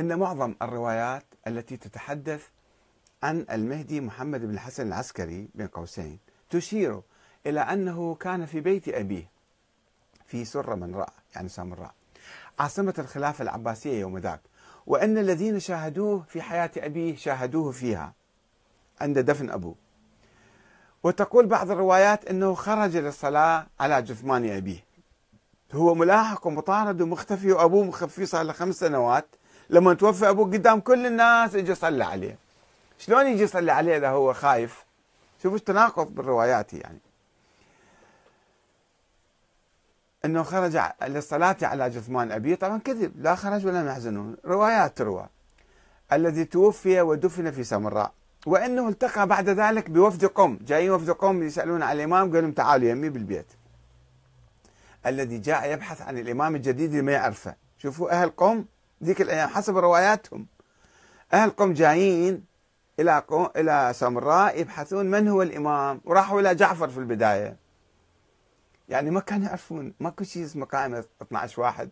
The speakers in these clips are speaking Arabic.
أن معظم الروايات التي تتحدث عن المهدي محمد بن الحسن العسكري بين قوسين تشير إلى أنه كان في بيت أبيه في سر من رأى يعني سامراء. عاصمة الخلافة العباسية يوم ذاك. وأن الذين شاهدوه في حياة أبيه شاهدوه فيها عند دفن أبوه. وتقول بعض الروايات أنه خرج للصلاة على جثمان أبيه. هو ملاحق ومطارد ومختفي وأبوه مخفي صار له خمس سنوات. لما توفى أبوه قدام كل الناس اجى صلى عليه. شلون يجي يصلي عليه إذا هو خايف؟ شوفوا التناقض بالروايات يعني. انه خرج للصلاة على جثمان ابيه طبعا كذب لا خرج ولا يحزنون. روايات تروى. الذي توفي ودفن في سامراء وانه التقى بعد ذلك بوفد قوم. جايين وفد قوم يسألون على الإمام قال لهم تعالوا يمي بالبيت. الذي جاء يبحث عن الإمام الجديد اللي ما يعرفه. شوفوا أهل قوم ذيك الأيام حسب رواياتهم. أهل قوم جايين إلى قوم إلى سامراء يبحثون من هو الإمام وراحوا إلى جعفر في البداية. يعني ما كانوا يعرفون ماكو شيء اسمه قائمه 12 واحد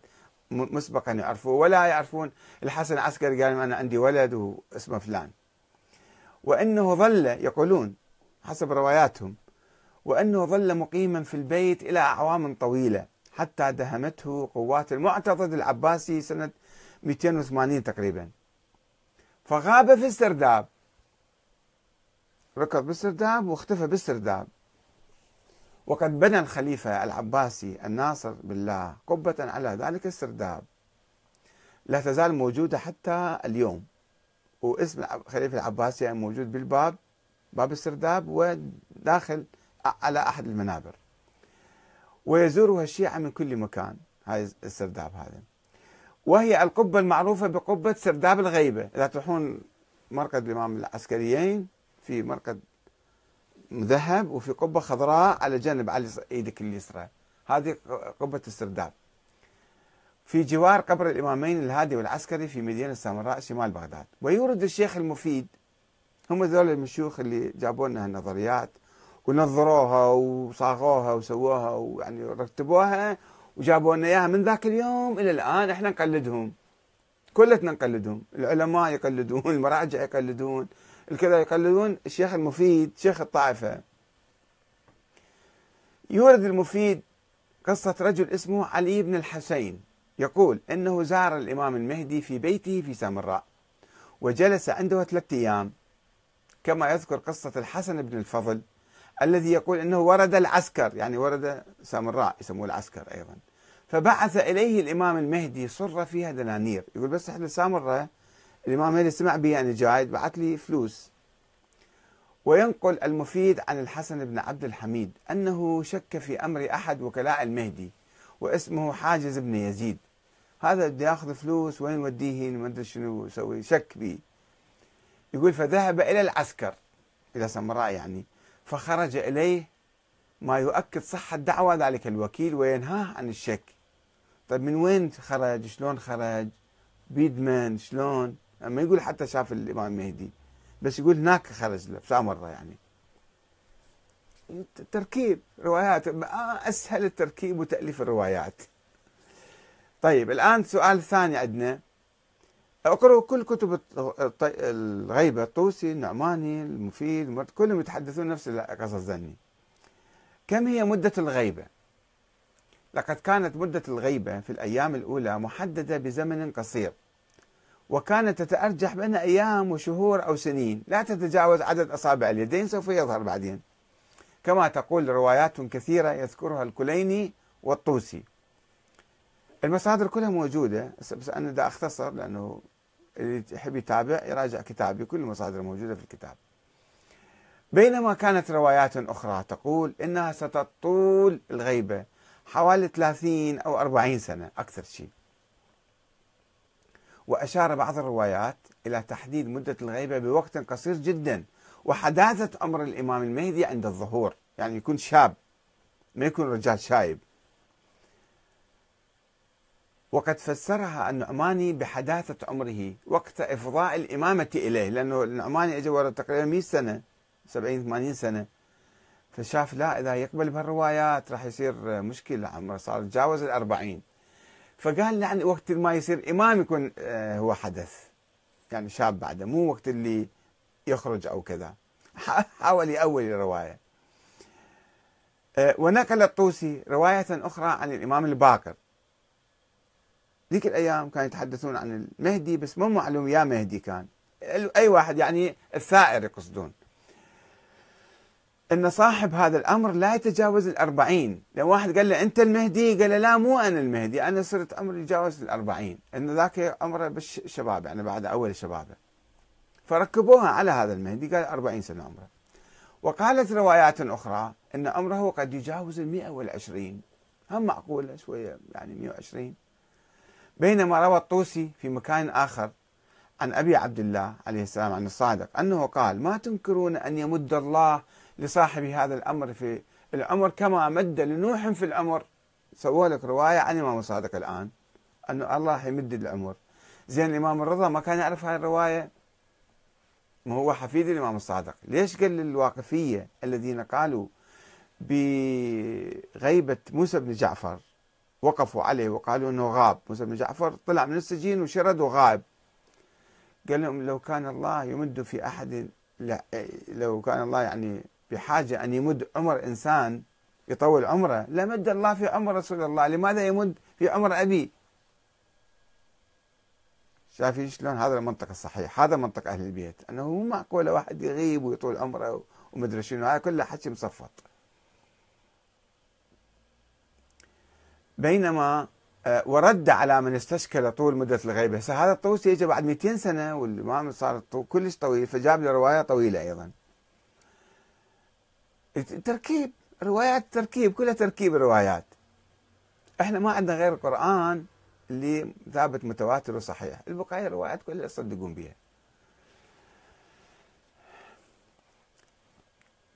مسبقا يعرفوه ولا يعرفون. الحسن العسكري قال أنا عندي ولد واسمه فلان. وإنه ظل يقولون حسب رواياتهم وإنه ظل مقيما في البيت إلى أعوام طويلة حتى دهمته قوات المعتضد العباسي سنة 280 تقريبا. فغاب في السرداب ركض بالسرداب واختفى بالسرداب وقد بنى الخليفة العباسي الناصر بالله قبة على ذلك السرداب. لا تزال موجودة حتى اليوم. واسم الخليفة العباسي موجود بالباب باب السرداب وداخل على أحد المنابر. ويزورها الشيعة من كل مكان. هاي السرداب هذا. وهي القبة المعروفة بقبة سرداب الغيبة. إذا تروحون مرقد الإمام العسكريين في مرقد مذهب وفي قبة خضراء على جنب على إيدك اليسرى. هذه قبة السرداب. في جوار قبر الإمامين الهادي والعسكري في مدينة سامراء شمال بغداد. ويورد الشيخ المفيد. هم ذول المشيوخ اللي جابوا لنا هالنظريات ونظروها وصاغوها وسووها ويعني رتبوها وجابوا لنا إياها من ذاك اليوم إلى الآن إحنا نقلدهم. كلتنا نقلدهم. العلماء يقلدون المراجع يقلدون الكذا يقلدون. الشيخ المفيد شيخ الطائفة. يورد المفيد قصة رجل اسمه علي بن الحسين. يقول إنه زار الإمام المهدي في بيته في سامراء وجلس عنده ثلاثة أيام. كما يذكر قصة الحسن بن الفضل الذي يقول إنه ورد العسكر يعني ورد سامراء يسموه العسكر أيضا. فبعث إليه الإمام المهدي صر فيها دنانير يقول بس إحنا سامراء الإمام المهدي سمع بي أنا جاي بعث لي فلوس. وينقل المفيد عن الحسن بن عبد الحميد أنه شك في أمر أحد وكلاء المهدي واسمه حاجز بن يزيد. هذا بده ياخذ فلوس وين يوديه ما أدري شنو يسوي شك بي. يقول فذهب إلى العسكر إلى سمراء يعني فخرج إليه ما يؤكد صحة دعوى ذلك الوكيل وينهاه عن الشك. طيب من وين خرج؟ شلون خرج؟ بيد من شلون ما يقول حتى شاف الإمام المهدي بس يقول هناك خرج له مره يعني. تركيب روايات أسهل التركيب وتأليف الروايات. طيب الآن السؤال الثاني عندنا. اقرأوا كل كتب الغيبة الطوسي النعماني المفيد كلهم يتحدثون نفس القصص ذني. كم هي مدة الغيبة؟ لقد كانت مدة الغيبة في الأيام الأولى محددة بزمن قصير وكانت تتأرجح بين أيام وشهور أو سنين لا تتجاوز عدد أصابع اليدين سوف يظهر بعدين. كما تقول روايات كثيرة يذكرها الكليني والطوسي. المصادر كلها موجودة بس أنا دا أختصر لأنه اللي يحب يتابع يراجع كتابي كل المصادر موجودة في الكتاب. بينما كانت روايات أخرى تقول إنها ستطول الغيبة حوالي 30 أو 40 سنة أكثر شيء وأشار بعض الروايات إلى تحديد مدة الغيبة بوقت قصير جدا وحداثة أمر الإمام المهدي عند الظهور. يعني يكون شاب ما يكون رجال شايب. وقد فسرها النعماني بحداثة عمره وقت إفضاء الإمامة إليه لأنه النعماني أجى ورا تقريبا 100 سنة 70 80 سنة. فشاف لا إذا يقبل بهالروايات راح يصير مشكلة. عمره صار تجاوز الأربعين فقال يعني وقت ما يصير إمام يكون آه، هو حدث. يعني شاب بعده مو وقت اللي يخرج أو كذا. حاول يأول الرواية. آه، ونقل الطوسي رواية أخرى عن الإمام الباقر. ذيك الأيام كانوا يتحدثون عن المهدي بس مو معلوم يا مهدي كان. أي واحد يعني الثائر يقصدون. أن صاحب هذا الأمر لا يتجاوز الأربعين. لو واحد قال له أنت المهدي قال له لا مو أنا المهدي أنا صرت عمري يتجاوز الأربعين. أن ذاك عمره بالشباب يعني بعد أول شبابه فركبوها على هذا المهدي قال أربعين سنة عمره. وقالت روايات أخرى أن عمره قد يجاوز المئة والعشرين. هم معقولة شوية يعني 120 بينما روى الطوسي في مكان آخر عن أبي عبد الله عليه السلام عن الصادق أنه قال ما تنكرون أن يمد الله لصاحب هذا الأمر في العمر كما مد لنوح في العمر. سووا لك رواية عن الإمام الصادق الآن أنه الله يمد العمر. زين الإمام الرضا ما كان يعرف هاي الرواية؟ ما هو حفيد الإمام الصادق. ليش قال للواقفية الذين قالوا بغيبة موسى بن جعفر وقفوا عليه وقالوا إنه غاب؟ موسى بن جعفر طلع من السجين وشرد وغاب. قال لهم لو كان الله يمد في أحد لو كان الله يعني بحاجة أن يمد عمر إنسان يطول عمره. لمد الله في عمر رسول الله. لماذا يمد في عمر أبي؟ شايفين شلون؟ هذا المنطق الصحيح. هذا منطق أهل البيت. أنه مو معقول واحد يغيب ويطول عمره ومدري شنو. هذا كله حكي مصفط بينما آه، ورد على من استشكل طول مدة الغيبة. هسه هذا الطوسي اجى بعد 200 سنة والإمام صار كلش طويل فجاب له رواية طويلة أيضا. تركيب روايات تركيب كلها تركيب الروايات. إحنا ما عندنا غير القرآن اللي ثابت متواتر وصحيح. البقايا الروايات كلها يصدقون بها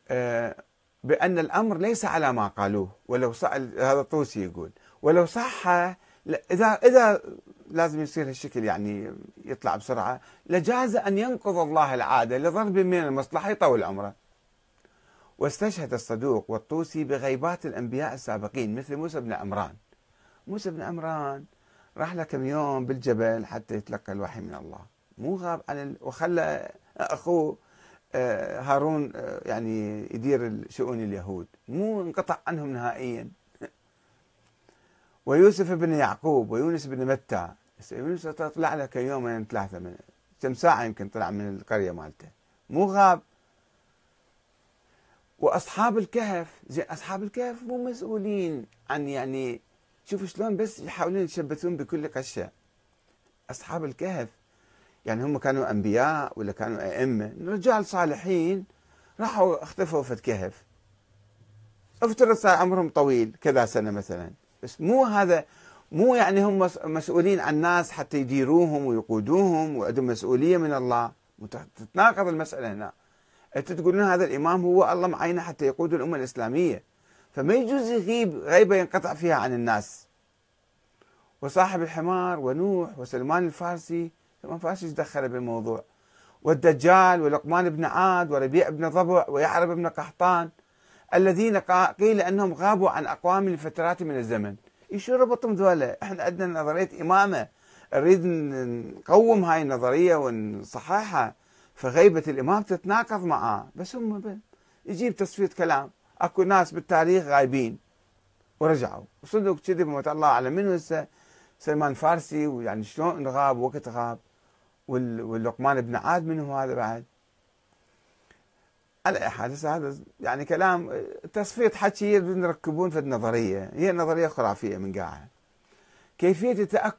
آه، بأن الأمر ليس على ما قالوه. ولو سأل هذا الطوسي يقول. ولو صح إذا إذا لازم يصير هالشكل يعني يطلع بسرعة. لجاز أن ينقض الله العادة لضرب من المصلحة يطول عمره. واستشهد الصدوق والطوسي بغيبات الأنبياء السابقين مثل موسى بن عمران. موسى بن عمران راح له كم يوم بالجبل حتى يتلقى الوحي من الله. مو غاب عن. وخلى أخوه آه، هارون آه، يعني يدير شؤون اليهود، مو انقطع عنهم نهائيا. ويوسف بن يعقوب ويونس بن متى يونس طلع له يومين ثلاثة من كم ساعة يمكن طلع من القرية مالته مو غاب وأصحاب الكهف زين أصحاب الكهف مو مسؤولين عن يعني شوفوا شلون بس يحاولون يتشبثون بكل قشة. أصحاب الكهف يعني هم كانوا أنبياء ولا كانوا أئمة رجال صالحين راحوا اختفوا في الكهف. افترض صار عمرهم طويل كذا سنة مثلا. بس مو هذا مو يعني هم مسؤولين عن الناس حتى يديروهم ويقودوهم وعندهم مسؤولية من الله. تتناقض المسألة هنا. أنت تقولون هذا الإمام هو الله معينه حتى يقود الأمة الإسلامية. فما يجوز يغيب غيبة ينقطع فيها عن الناس. وصاحب الحمار ونوح وسلمان الفارسي سلمان الفارسي إيش دخله بالموضوع؟ والدجال ولقمان بن عاد وربيع بن ضبع ويعرب بن قحطان الذين قيل أنهم غابوا عن أقوام لفترات من الزمن. شو ربطهم ذولا؟ إحنا عندنا نظرية إمامة. نريد نقوم هاي النظرية ونصححها. فغيبة الإمام تتناقض معاه. بس هم يجيب تصفية كلام. أكو ناس بالتاريخ غايبين. ورجعوا. وصدق كذب ما الله أعلم. منو هسه؟ سلمان فارسي ويعني شلون غاب وقت غاب. واللقمان بن عاد منه هذا بعد؟ على حال هذا يعني كلام تصفية حكي نركبون في النظريه هي نظرية خرافية من قاعة. كيفية التأكد